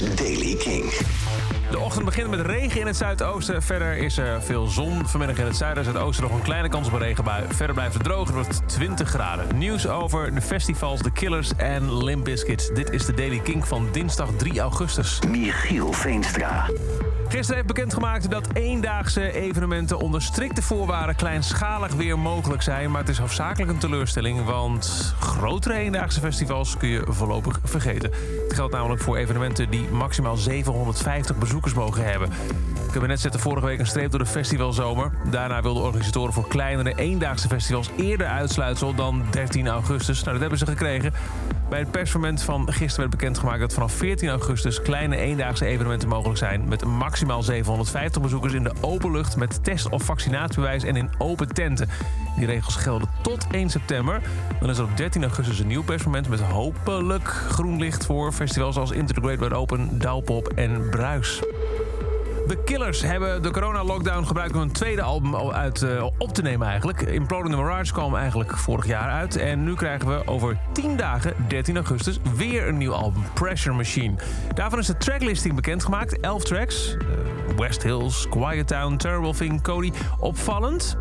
Daily King. De ochtend begint met regen in het zuidoosten. Verder is er veel zon. Vanmiddag in het zuiden en zuidoosten nog een kleine kans op een regenbui. Verder blijft het droog. Het wordt 20 graden. Nieuws over de festivals The Killers en Limp Bizkit. Dit is de Daily King van dinsdag 3 augustus. Michiel Veenstra. Gisteren heeft bekendgemaakt dat eendaagse evenementen onder strikte voorwaarden kleinschalig weer mogelijk zijn. Maar het is hoofdzakelijk een teleurstelling, want grotere eendaagse festivals kun je voorlopig vergeten. Het geldt namelijk voor evenementen die maximaal 750 bezoekers mogen hebben. Het kabinet zette vorige week een streep door de festivalzomer. Daarna wilden organisatoren voor kleinere eendaagse festivals eerder uitsluitsel dan 13 augustus. Nou, dat hebben ze gekregen. Bij het persmoment van gisteren werd bekendgemaakt dat vanaf 14 augustus kleine eendaagse evenementen mogelijk zijn. Met maximaal 750 bezoekers in de open lucht met test- of vaccinatiebewijs en in open tenten. Die regels gelden tot 1 september. Dan is er op 13 augustus een nieuw persmoment met hopelijk groen licht voor festivals als Into the Great Wide Open, Douwpop en Bruis. De Killers hebben de corona-lockdown gebruikt om een tweede album uit, uh, op te nemen eigenlijk. Imploding the Mirage kwam eigenlijk vorig jaar uit. En nu krijgen we over 10 dagen, 13 augustus, weer een nieuw album, Pressure Machine. Daarvan is de tracklisting bekendgemaakt. 11 tracks. Uh, West Hills, Quiet Town, Terrible Thing, Cody. Opvallend,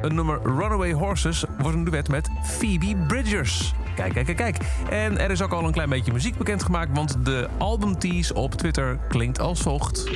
een nummer Runaway Horses wordt een duet met Phoebe Bridgers. Kijk, kijk, kijk. En er is ook al een klein beetje muziek bekendgemaakt... want de albumtease op Twitter klinkt als volgt.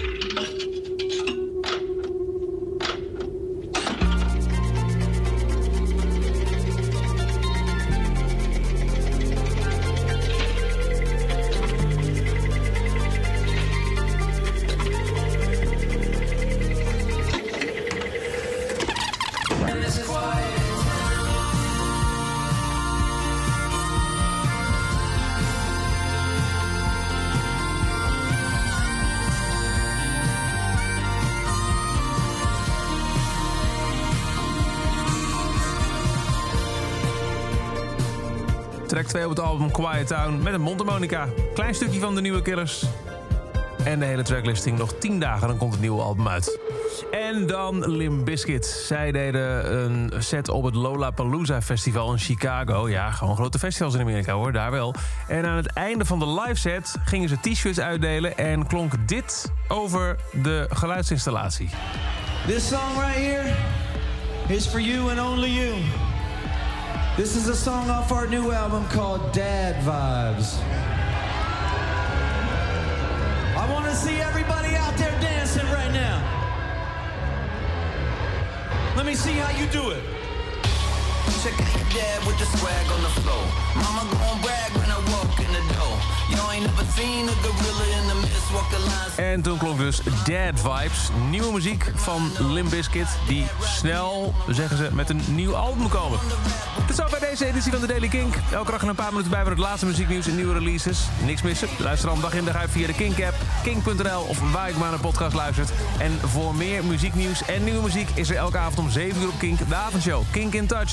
Track 2 op het album Quiet Town met een mondharmonica. Klein stukje van de nieuwe Killers. En de hele tracklisting nog 10 dagen, dan komt het nieuwe album uit. En dan Limp Bizkit. Zij deden een set op het Lollapalooza Festival in Chicago. Ja, gewoon grote festivals in Amerika hoor, daar wel. En aan het einde van de live set gingen ze t-shirts uitdelen... en klonk dit over de geluidsinstallatie. This song right here is for you and only you. This is a song off our new album called Dad Vibes. I want to see everybody out there dancing right now. Let me see how you do it. The swag on the. Mama gon' brag when I walk in the door. You ain't never seen in the walk. En toen klonk dus Dad Vibes. Nieuwe muziek van Limp Bizkit. Die snel, zeggen ze, met een nieuw album komen. Tot zo bij deze editie van de Daily Kink. Elke dag een paar minuten bij voor het laatste muzieknieuws en nieuwe releases. Niks missen. Luister dan dag in dag uit via de Kink-app, kink.nl of waar ik maar naar podcast luistert. En voor meer muzieknieuws en nieuwe muziek is er elke avond om 7 uur op Kink de avondshow. Kink in Touch.